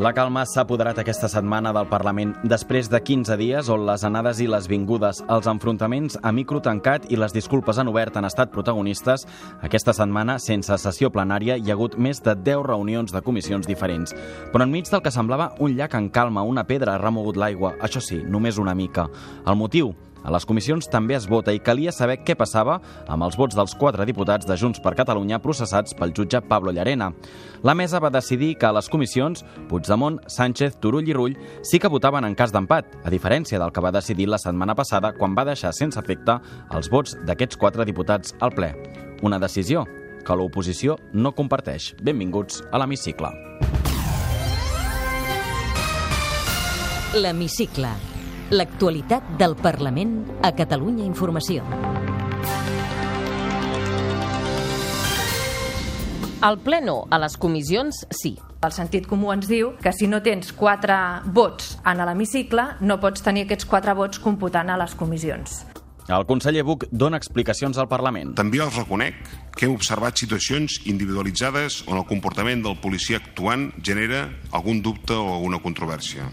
La calma s'ha apoderat aquesta setmana del Parlament després de 15 dies on les anades i les vingudes, els enfrontaments a micro tancat i les disculpes en obert han estat protagonistes. Aquesta setmana, sense sessió plenària, hi ha hagut més de 10 reunions de comissions diferents. Però enmig del que semblava un llac en calma, una pedra ha remogut l'aigua, això sí, només una mica. El motiu? A les comissions també es vota i calia saber què passava amb els vots dels quatre diputats de Junts per Catalunya processats pel jutge Pablo Llarena. La mesa va decidir que a les comissions Puigdemont, Sánchez, Turull i Rull sí que votaven en cas d'empat, a diferència del que va decidir la setmana passada quan va deixar sense efecte els vots d'aquests quatre diputats al ple. Una decisió que l'oposició no comparteix. Benvinguts a l'Hemicicle. L'Hemicicle. L'actualitat del Parlament a Catalunya Informació. Al ple no, a les comissions sí. El sentit comú ens diu que si no tens quatre vots en l'hemicicle, no pots tenir aquests quatre vots computant a les comissions. El conseller Buch dona explicacions al Parlament. També els reconec que hem observat situacions individualitzades on el comportament del policia actuant genera algun dubte o alguna controvèrsia.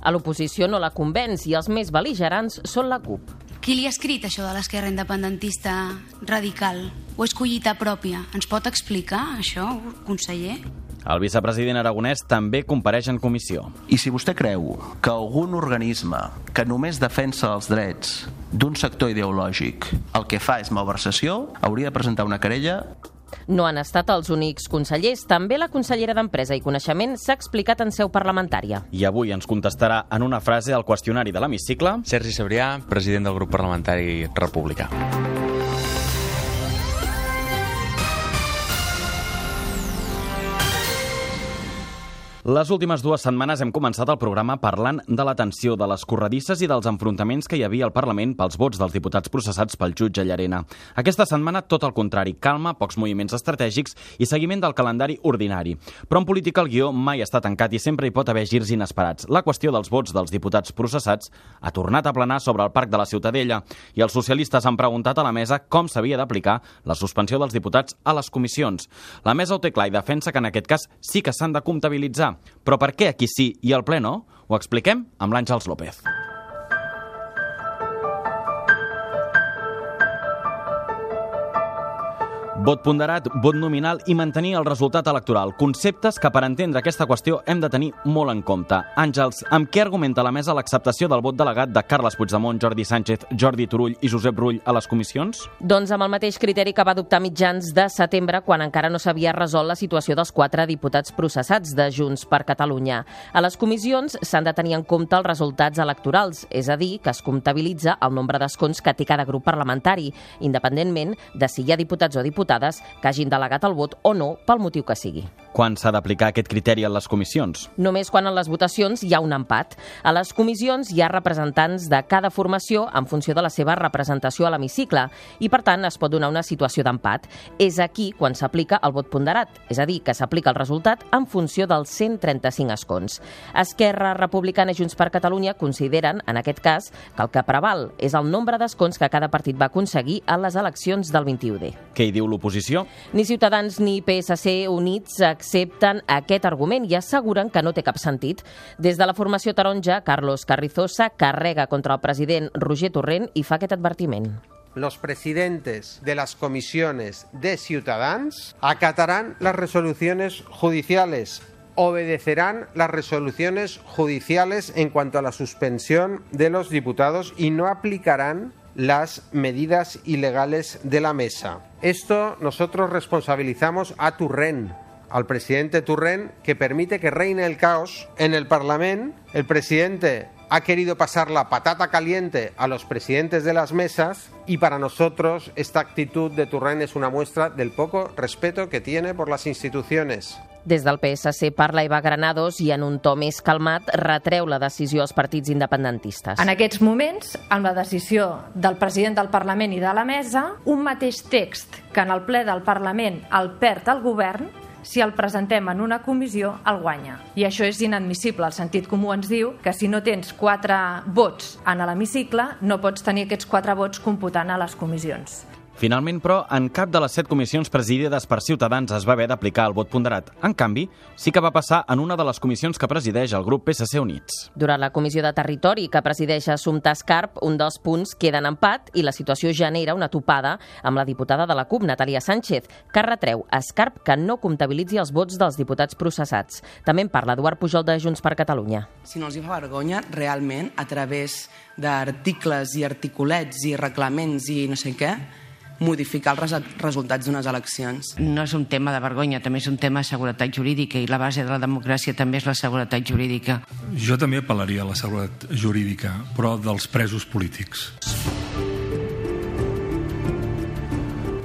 A l'oposició no la convenç i els més beligerants són la CUP. Qui li ha escrit això de l'esquerra independentista radical? O és collita pròpia? Ens pot explicar això, conseller? El vicepresident aragonès també compareix en comissió. I si vostè creu que algun organisme que només defensa els drets d'un sector ideològic el que fa és malversació, hauria de presentar una querella no han estat els únics consellers. També la consellera d'Empresa i Coneixement s'ha explicat en seu parlamentària. I avui ens contestarà en una frase al qüestionari de l'hemicicle... Sergi Sabrià, president del grup parlamentari republicà. Les últimes dues setmanes hem començat el programa parlant de la tensió, de les corredisses i dels enfrontaments que hi havia al Parlament pels vots dels diputats processats pel jutge Llarena. Aquesta setmana, tot el contrari, calma, pocs moviments estratègics i seguiment del calendari ordinari. Però en política el guió mai està tancat i sempre hi pot haver girs inesperats. La qüestió dels vots dels diputats processats ha tornat a planar sobre el Parc de la Ciutadella i els socialistes han preguntat a la mesa com s'havia d'aplicar la suspensió dels diputats a les comissions. La mesa ho té clar i defensa que en aquest cas sí que s'han de comptabilitzar però per què aquí sí i al ple no? Ho expliquem amb l'Àngels López. Vot ponderat, vot nominal i mantenir el resultat electoral. Conceptes que per entendre aquesta qüestió hem de tenir molt en compte. Àngels, amb què argumenta la mesa l'acceptació del vot delegat de Carles Puigdemont, Jordi Sánchez, Jordi Turull i Josep Rull a les comissions? Doncs amb el mateix criteri que va adoptar mitjans de setembre quan encara no s'havia resolt la situació dels quatre diputats processats de Junts per Catalunya. A les comissions s'han de tenir en compte els resultats electorals, és a dir, que es comptabilitza el nombre d'escons que té cada grup parlamentari, independentment de si hi ha diputats o diputats diputades que hagin delegat el vot o no pel motiu que sigui. Quan s'ha d'aplicar aquest criteri en les comissions? Només quan en les votacions hi ha un empat. A les comissions hi ha representants de cada formació en funció de la seva representació a l'hemicicle i, per tant, es pot donar una situació d'empat. És aquí quan s'aplica el vot ponderat, és a dir, que s'aplica el resultat en funció dels 135 escons. Esquerra Republicana i Junts per Catalunya consideren, en aquest cas, que el que preval és el nombre d'escons que cada partit va aconseguir a les eleccions del 21D. Què hi diu l'oposició? Ni Ciutadans ni PSC units accepten aquest argument i asseguren que no té cap sentit. Des de la formació taronja, Carlos Carrizosa carrega contra el president Roger Torrent i fa aquest advertiment. los presidentes de las comisiones de Ciudadanos acatarán las resoluciones judiciales, obedecerán las resoluciones judiciales en cuanto a la suspensión de los diputados y no aplicarán las medidas ilegales de la mesa. Esto nosotros responsabilizamos a Turren, al presidente Turren, que permite que reine el caos en el Parlamento. El presidente ha querido pasar la patata caliente a los presidentes de las mesas y para nosotros esta actitud de Turren es una muestra del poco respeto que tiene por las instituciones. Des del PSC parla Eva Granados i en un to més calmat retreu la decisió als partits independentistes. En aquests moments, amb la decisió del president del Parlament i de la mesa, un mateix text que en el ple del Parlament el perd el govern si el presentem en una comissió, el guanya. I això és inadmissible. El sentit comú ens diu que si no tens quatre vots en l'hemicicle, no pots tenir aquests quatre vots computant a les comissions. Finalment, però, en cap de les set comissions presidides per Ciutadans es va haver d'aplicar el vot ponderat. En canvi, sí que va passar en una de les comissions que presideix el grup PSC Units. Durant la comissió de territori que presideix Assumpta Escarp, un dels punts queda en empat i la situació genera una topada amb la diputada de la CUP, Natalia Sánchez, que retreu a Escarp que no comptabilitzi els vots dels diputats processats. També en parla Eduard Pujol de Junts per Catalunya. Si no els hi fa vergonya, realment, a través d'articles i articulets i reglaments i no sé què, modificar els resultats d'unes eleccions. No és un tema de vergonya, també és un tema de seguretat jurídica i la base de la democràcia també és la seguretat jurídica. Jo també apel·laria a la seguretat jurídica, però dels presos polítics.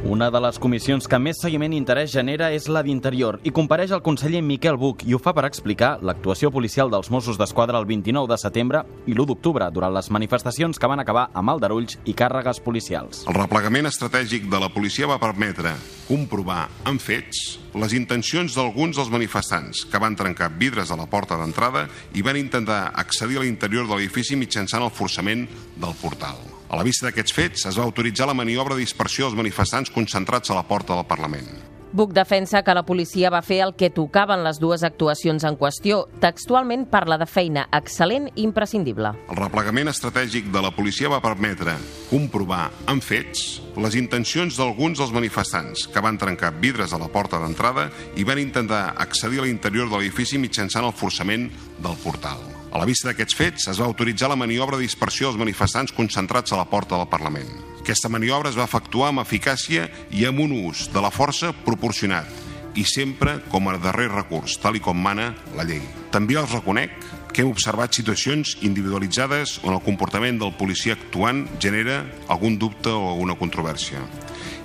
Una de les comissions que més seguiment i interès genera és la d'Interior i compareix el conseller Miquel Buch i ho fa per explicar l'actuació policial dels Mossos d'Esquadra el 29 de setembre i l'1 d'octubre durant les manifestacions que van acabar amb aldarulls i càrregues policials. El replegament estratègic de la policia va permetre comprovar amb fets les intencions d'alguns dels manifestants que van trencar vidres a la porta d'entrada i van intentar accedir a l'interior de l'edifici mitjançant el forçament del portal. A la vista d'aquests fets, es va autoritzar la maniobra de dispersió dels manifestants concentrats a la porta del Parlament. Buch defensa que la policia va fer el que tocaven les dues actuacions en qüestió. Textualment parla de feina excel·lent i imprescindible. El replegament estratègic de la policia va permetre comprovar amb fets les intencions d'alguns dels manifestants que van trencar vidres a la porta d'entrada i van intentar accedir a l'interior de l'edifici mitjançant el forçament del portal. A la vista d'aquests fets, es va autoritzar la maniobra de dispersió dels manifestants concentrats a la porta del Parlament. Aquesta maniobra es va efectuar amb eficàcia i amb un ús de la força proporcionat i sempre com a darrer recurs, tal i com mana la llei. També els reconec que hem observat situacions individualitzades on el comportament del policia actuant genera algun dubte o alguna controvèrsia.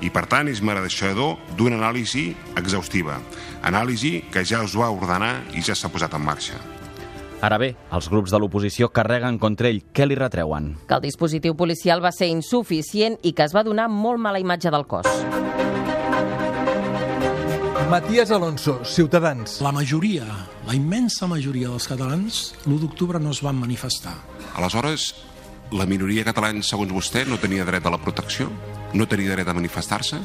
I, per tant, és mereixedor d'una anàlisi exhaustiva. Anàlisi que ja us va ordenar i ja s'ha posat en marxa. Ara bé, els grups de l'oposició carreguen contra ell. Què li retreuen? Que el dispositiu policial va ser insuficient i que es va donar molt mala imatge del cos. Matías Alonso, Ciutadans. La majoria, la immensa majoria dels catalans, l'1 d'octubre no es van manifestar. Aleshores, la minoria catalana, segons vostè, no tenia dret a la protecció? No tenia dret a manifestar-se?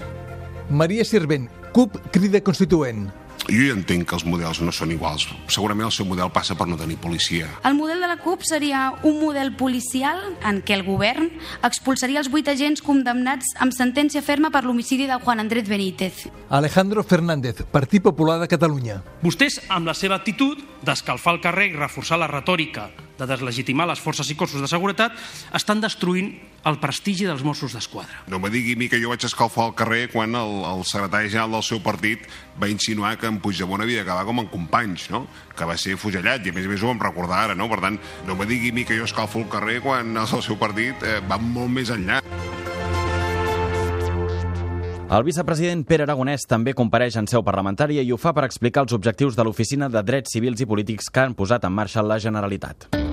Maria Sirvent, CUP crida constituent. Jo ja entenc que els models no són iguals. Segurament el seu model passa per no tenir policia. El model de la CUP seria un model policial en què el govern expulsaria els vuit agents condemnats amb sentència ferma per l'homicidi de Juan Andrés Benítez. Alejandro Fernández, Partit Popular de Catalunya. Vostès, amb la seva actitud d'escalfar el carrer i reforçar la retòrica de deslegitimar les forces i cossos de seguretat, estan destruint el prestigi dels Mossos d'Esquadra. No me digui mi que jo vaig escalfar al carrer quan el, el secretari general del seu partit va insinuar que en Puigdemont havia d'acabar com en Companys, no? que va ser fugellat, i a més a més ho vam recordar ara, no? Per tant, no me digui mi que jo escalfo al carrer quan del seu partit eh, van molt més enllà. El vicepresident Pere Aragonès també compareix en seu parlamentària i ho fa per explicar els objectius de l'Oficina de Drets Civils i Polítics que han posat en marxa la Generalitat.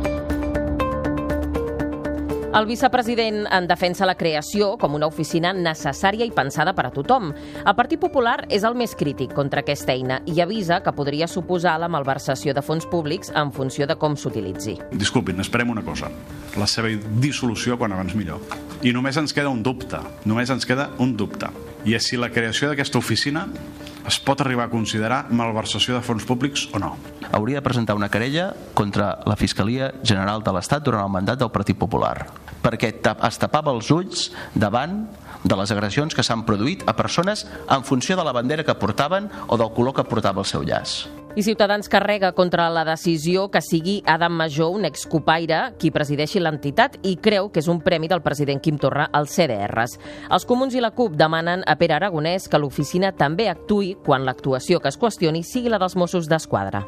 El vicepresident en defensa la creació com una oficina necessària i pensada per a tothom. El Partit Popular és el més crític contra aquesta eina i avisa que podria suposar la malversació de fons públics en funció de com s'utilitzi. Disculpin, esperem una cosa. La seva dissolució quan abans millor. I només ens queda un dubte. Només ens queda un dubte. I és si la creació d'aquesta oficina es pot arribar a considerar malversació de fons públics o no. Hauria de presentar una querella contra la Fiscalia General de l'Estat durant el mandat del Partit Popular, perquè es tapava els ulls davant de les agressions que s'han produït a persones en funció de la bandera que portaven o del color que portava el seu llaç. I Ciutadans carrega contra la decisió que sigui Adam Major, un excopaire, qui presideixi l'entitat i creu que és un premi del president Quim Torra als CDRs. Els comuns i la CUP demanen a Pere Aragonès que l'oficina també actui quan l'actuació que es qüestioni sigui la dels Mossos d'Esquadra.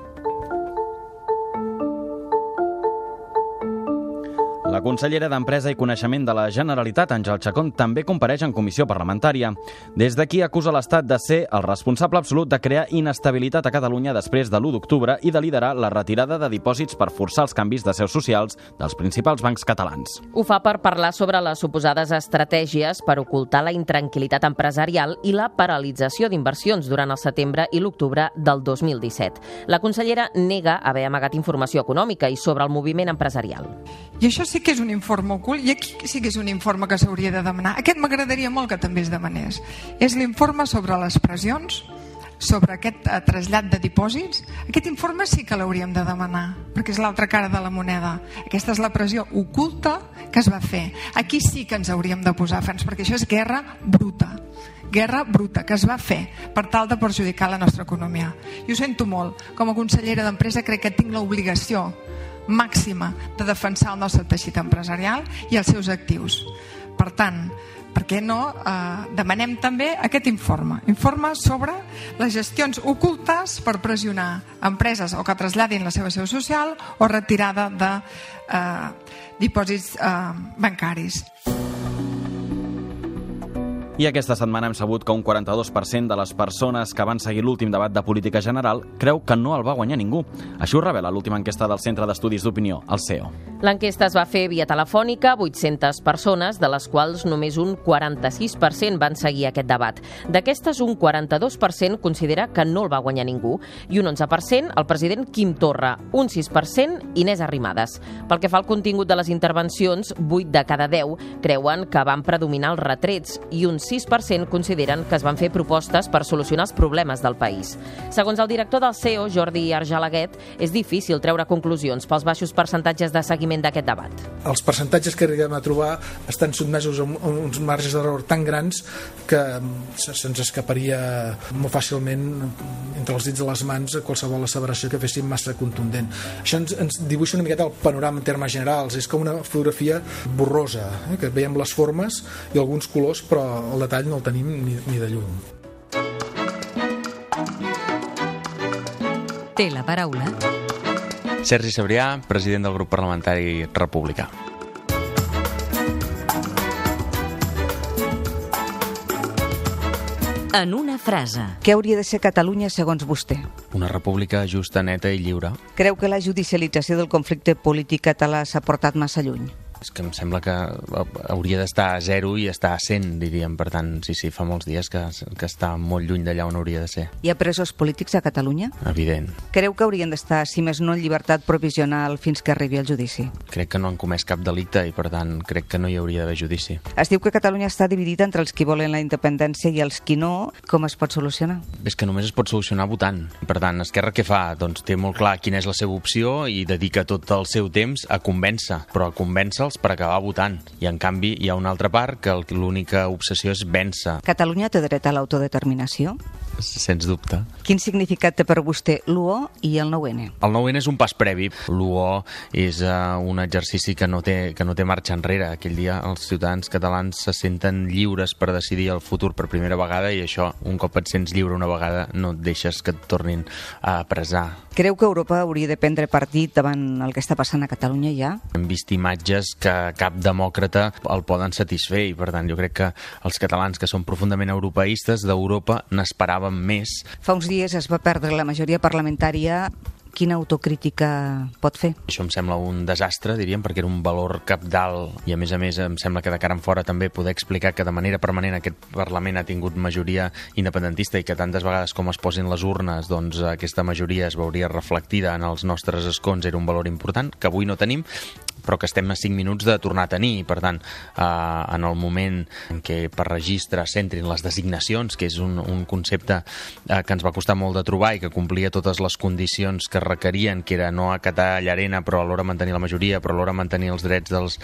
Consellera d'Empresa i Coneixement de la Generalitat, Àngel Chacón, també compareix en comissió parlamentària. Des d'aquí acusa l'Estat de ser el responsable absolut de crear inestabilitat a Catalunya després de l'1 d'octubre i de liderar la retirada de dipòsits per forçar els canvis de seus socials dels principals bancs catalans. Ho fa per parlar sobre les suposades estratègies per ocultar la intranquil·litat empresarial i la paralització d'inversions durant el setembre i l'octubre del 2017. La consellera nega haver amagat informació econòmica i sobre el moviment empresarial. I això sí que és un informe ocult i aquí sí que és un informe que s'hauria de demanar. Aquest m'agradaria molt que també es demanés. És l'informe sobre les pressions, sobre aquest eh, trasllat de dipòsits, aquest informe sí que l'hauríem de demanar, perquè és l'altra cara de la moneda. Aquesta és la pressió oculta que es va fer. Aquí sí que ens hauríem de posar fans, perquè això és guerra bruta guerra bruta que es va fer per tal de perjudicar la nostra economia. I ho sento molt. Com a consellera d'Empresa crec que tinc l'obligació màxima de defensar el nostre teixit empresarial i els seus actius. Per tant, per què no eh, demanem també aquest informe? Informe sobre les gestions ocultes per pressionar empreses o que traslladin la seva seu social o retirada de eh, dipòsits eh, bancaris. I aquesta setmana hem sabut que un 42% de les persones que van seguir l'últim debat de política general creu que no el va guanyar ningú. Això ho revela l'última enquesta del Centre d'Estudis d'Opinió, el CEO. L'enquesta es va fer via telefònica, 800 persones, de les quals només un 46% van seguir aquest debat. D'aquestes, un 42% considera que no el va guanyar ningú i un 11% el president Quim Torra, un 6% Inés Arrimadas. Pel que fa al contingut de les intervencions, 8 de cada 10 creuen que van predominar els retrets i un 6% consideren que es van fer propostes per solucionar els problemes del país. Segons el director del CEO, Jordi Argelaguet, és difícil treure conclusions pels baixos percentatges de seguiment d'aquest debat. Els percentatges que arribem a trobar estan sotmesos a uns marges d'error tan grans que se'ns escaparia molt fàcilment entre els dits de les mans qualsevol asseveració que féssim massa contundent. Això ens, ens dibuixa una miqueta el panorama en termes generals. És com una fotografia borrosa, eh? que veiem les formes i alguns colors, però el detall no el tenim ni, ni de lluny. Té la paraula. Sergi Sabrià, president del grup parlamentari republicà. En una frase. Què hauria de ser Catalunya segons vostè? Una república justa, neta i lliure. Creu que la judicialització del conflicte polític català s'ha portat massa lluny? És que em sembla que hauria d'estar a zero i estar a 100, diríem. Per tant, sí, sí, fa molts dies que, que està molt lluny d'allà on hauria de ser. Hi ha presos polítics a Catalunya? Evident. Creu que haurien d'estar, si més no, en llibertat provisional fins que arribi el judici? Crec que no han comès cap delicte i, per tant, crec que no hi hauria d'haver judici. Es diu que Catalunya està dividida entre els qui volen la independència i els qui no. Com es pot solucionar? És que només es pot solucionar votant. Per tant, Esquerra què fa? Doncs té molt clar quina és la seva opció i dedica tot el seu temps a convèncer, però a convèncer per acabar votant. I, en canvi, hi ha una altra part que l'única obsessió és vèncer. Catalunya té dret a l'autodeterminació? Sens dubte. Quin significat té per vostè l'UO i el 9-N? El 9-N és un pas previ. L'UO és uh, un exercici que no, té, que no té marxa enrere. Aquell dia els ciutadans catalans se senten lliures per decidir el futur per primera vegada i això, un cop et sents lliure una vegada, no et deixes que et tornin a presar. Creu que Europa hauria de prendre partit davant el que està passant a Catalunya ja? Hem vist imatges que cap demòcrata el poden satisfer i per tant jo crec que els catalans que són profundament europeistes d'Europa n'esperaven més. Fa uns dies es va perdre la majoria parlamentària quina autocrítica pot fer? Això em sembla un desastre, diríem, perquè era un valor capdalt i a més a més em sembla que de cara en fora també poder explicar que de manera permanent aquest Parlament ha tingut majoria independentista i que tantes vegades com es posin les urnes doncs aquesta majoria es veuria reflectida en els nostres escons era un valor important que avui no tenim però que estem a 5 minuts de tornar a tenir i per tant eh, en el moment en què per registre s'entrin les designacions que és un, un concepte eh, que ens va costar molt de trobar i que complia totes les condicions que requerien que era no acatar llarena però alhora mantenir la majoria però alhora mantenir els drets dels,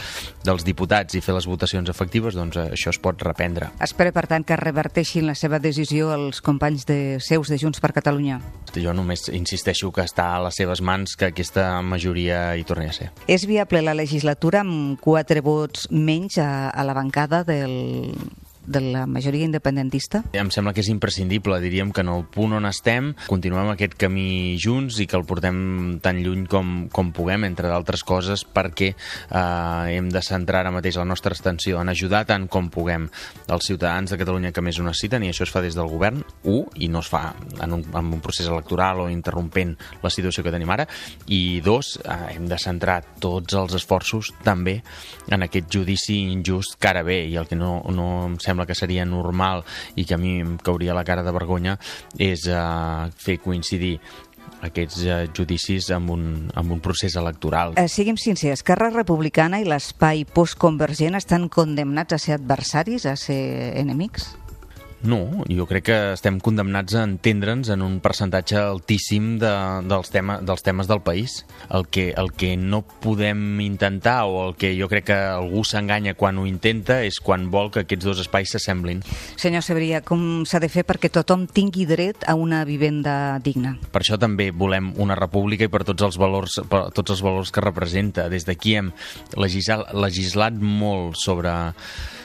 dels diputats i fer les votacions efectives doncs eh, això es pot reprendre. Espera per tant que reverteixin la seva decisió els companys de seus de Junts per Catalunya? Jo només insisteixo que està a les seves mans que aquesta majoria hi torni a ser. És viable la legislatura amb quatre vots menys a, a la bancada del, de la majoria independentista? Em sembla que és imprescindible, diríem que en el punt on estem continuem aquest camí junts i que el portem tan lluny com, com puguem, entre d'altres coses, perquè eh, hem de centrar ara mateix la nostra extensió en ajudar tant com puguem els ciutadans de Catalunya que més ho necessiten, i això es fa des del govern, un, i no es fa en un, en un procés electoral o interrompent la situació que tenim ara, i dos, eh, hem de centrar tots els esforços també en aquest judici injust que ara ve i el que no, no em sembla que seria normal i que a mi em cauria la cara de vergonya és eh, fer coincidir aquests eh, judicis amb un, amb un procés electoral. Eh, siguem sincers, Esquerra Republicana i l'espai postconvergent estan condemnats a ser adversaris, a ser enemics? No, jo crec que estem condemnats a entendre'ns en un percentatge altíssim de, dels, tema, dels temes del país. El que, el que no podem intentar o el que jo crec que algú s'enganya quan ho intenta és quan vol que aquests dos espais s'assemblin. Senyor Sebria, com s'ha de fer perquè tothom tingui dret a una vivenda digna? Per això també volem una república i per tots els valors, per tots els valors que representa. Des d'aquí hem legislat, legislat molt sobre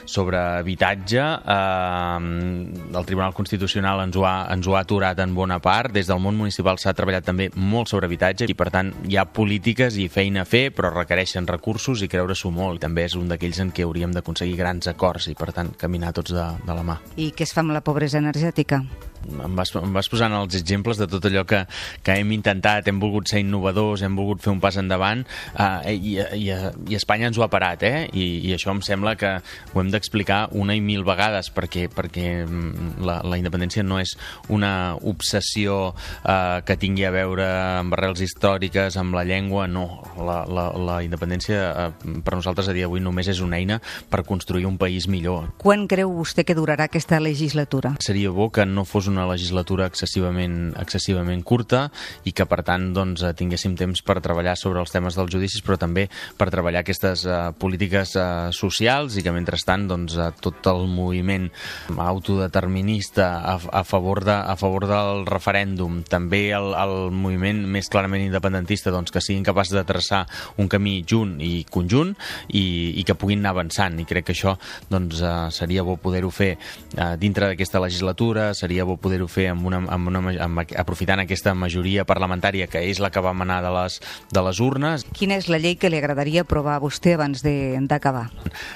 sobre habitatge. Eh, el Tribunal Constitucional ens ho, ha, ens ho ha aturat en bona part. Des del món municipal s'ha treballat també molt sobre habitatge i, per tant, hi ha polítiques i feina a fer, però requereixen recursos i creure-s'ho molt. També és un d'aquells en què hauríem d'aconseguir grans acords i, per tant, caminar tots de, de la mà. I què es fa amb la pobresa energètica? em vas, em vas posant els exemples de tot allò que, que hem intentat, hem volgut ser innovadors, hem volgut fer un pas endavant eh, i, i, i Espanya ens ho ha parat, eh? I, i això em sembla que ho hem d'explicar una i mil vegades perquè, perquè mm, la, la independència no és una obsessió eh, que tingui a veure amb arrels històriques, amb la llengua, no. La, la, la independència eh, per nosaltres a dia d'avui només és una eina per construir un país millor. Quan creu vostè que durarà aquesta legislatura? Seria bo que no fos una legislatura excessivament, excessivament curta i que, per tant, doncs, eh, tinguéssim temps per treballar sobre els temes dels judicis, però també per treballar aquestes uh, polítiques uh, socials i que, mentrestant, doncs, uh, tot el moviment autodeterminista a, a, favor, de, a favor del referèndum, també el, el moviment més clarament independentista, doncs, que siguin capaços de traçar un camí junt i conjunt i, i que puguin anar avançant. I crec que això doncs, uh, seria bo poder-ho fer uh, dintre d'aquesta legislatura, seria bo poder-ho fer amb una, amb una, amb, aprofitant aquesta majoria parlamentària que és la que va manar de les, de les urnes. Quina és la llei que li agradaria aprovar a vostè abans d'acabar?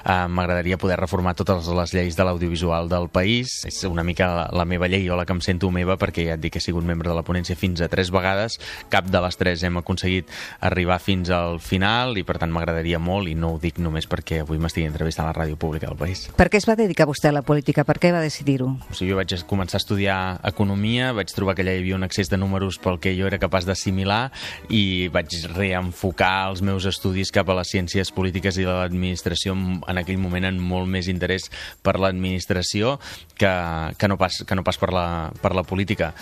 Uh, M'agradaria poder reformar totes les lleis de l'audiovisual del país. És una mica la, la meva llei o la que em sento meva perquè ja et dic que he sigut membre de la ponència fins a tres vegades. Cap de les tres hem aconseguit arribar fins al final i per tant m'agradaria molt i no ho dic només perquè avui m'estigui entrevistant a la ràdio pública del país. Per què es va dedicar vostè a la política? Per què va decidir-ho? O sigui, jo vaig començar a estudiar economia, vaig trobar que allà hi havia un excés de números pel que jo era capaç d'assimilar i vaig reenfocar els meus estudis cap a les ciències polítiques i de l'administració en aquell moment en molt més interès per l'administració que, que, no pas, que no pas per la, per la política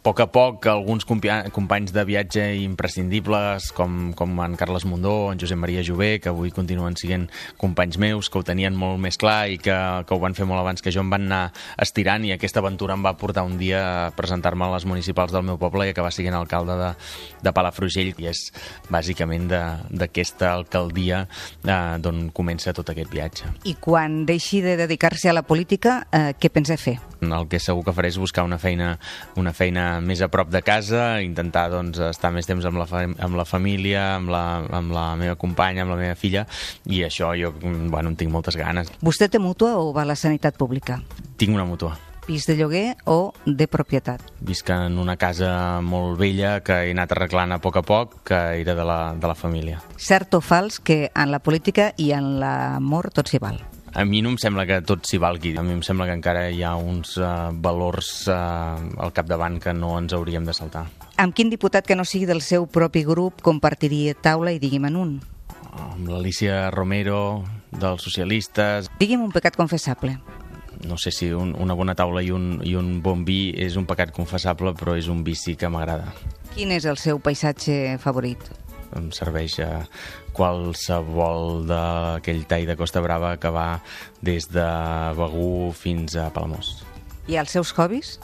poc a poc alguns companys de viatge imprescindibles com, com en Carles Mundó, en Josep Maria Jové, que avui continuen sent companys meus, que ho tenien molt més clar i que, que ho van fer molt abans que jo, em van anar estirant i aquesta aventura em va portar un dia a presentar-me a les municipals del meu poble i acabar sent alcalde de, de Palafrugell i és bàsicament d'aquesta alcaldia eh, d'on comença tot aquest viatge. I quan deixi de dedicar-se a la política, eh, què pensa fer? El que segur que faré és buscar una feina, una feina més a prop de casa, intentar doncs, estar més temps amb la, amb la família, amb la, amb la meva companya, amb la meva filla, i això jo bueno, en tinc moltes ganes. Vostè té mútua o va a la sanitat pública? Tinc una mútua pis de lloguer o de propietat? Visc en una casa molt vella que he anat arreglant a poc a poc, que era de la, de la família. Cert o fals que en la política i en l'amor tot s'hi val? A mi no em sembla que tot s'hi valgui. A mi em sembla que encara hi ha uns uh, valors uh, al capdavant que no ens hauríem de saltar. Amb quin diputat que no sigui del seu propi grup compartiria taula i digui'm en un? Amb l'Alicia Romero, dels socialistes. Digui'm un pecat confessable. No sé si un, una bona taula i un, i un bon vi és un pecat confessable, però és un vici que m'agrada. Quin és el seu paisatge favorit? Em serveix a qualsevol d'aquell tall de Costa Brava que va des de Begú fins a Palamós. I els seus hobbies?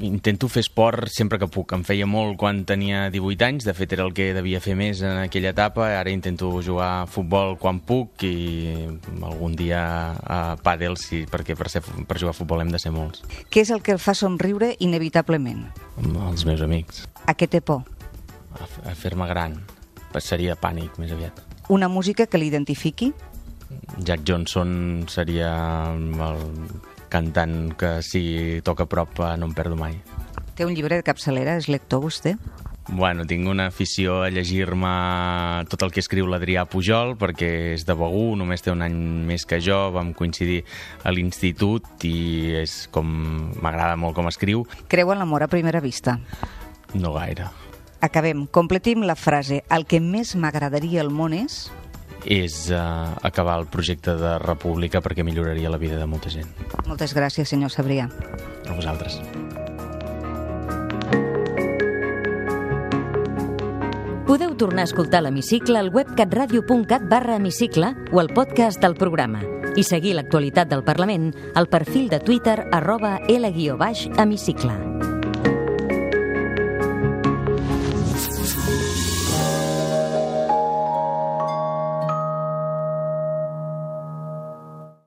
Intento fer esport sempre que puc. Em feia molt quan tenia 18 anys, de fet era el que devia fer més en aquella etapa. Ara intento jugar a futbol quan puc i algun dia a pàdel, sí, perquè per, ser, per jugar a futbol hem de ser molts. Què és el que el fa somriure inevitablement? Els meus amics. A què té por? A, a fer-me gran. Passaria pànic, més aviat. Una música que l'identifiqui? Jack Johnson seria el cantant que si toca a prop no em perdo mai. Té un llibre de capçalera? És lector vostè? Bueno, tinc una afició a llegir-me tot el que escriu l'Adrià Pujol, perquè és de Begú, només té un any més que jo, vam coincidir a l'institut i és com m'agrada molt com escriu. Creu en l'amor a primera vista? No gaire. Acabem. Completim la frase. El que més m'agradaria al món és és uh, acabar el projecte de república perquè milloraria la vida de molta gent. Moltes gràcies, senyor Sabrià. A vosaltres. Podeu tornar a escoltar l'Hemicicle al web catradio.cat barra hemicicle o al podcast del programa i seguir l'actualitat del Parlament al perfil de Twitter arroba L-hemicicle.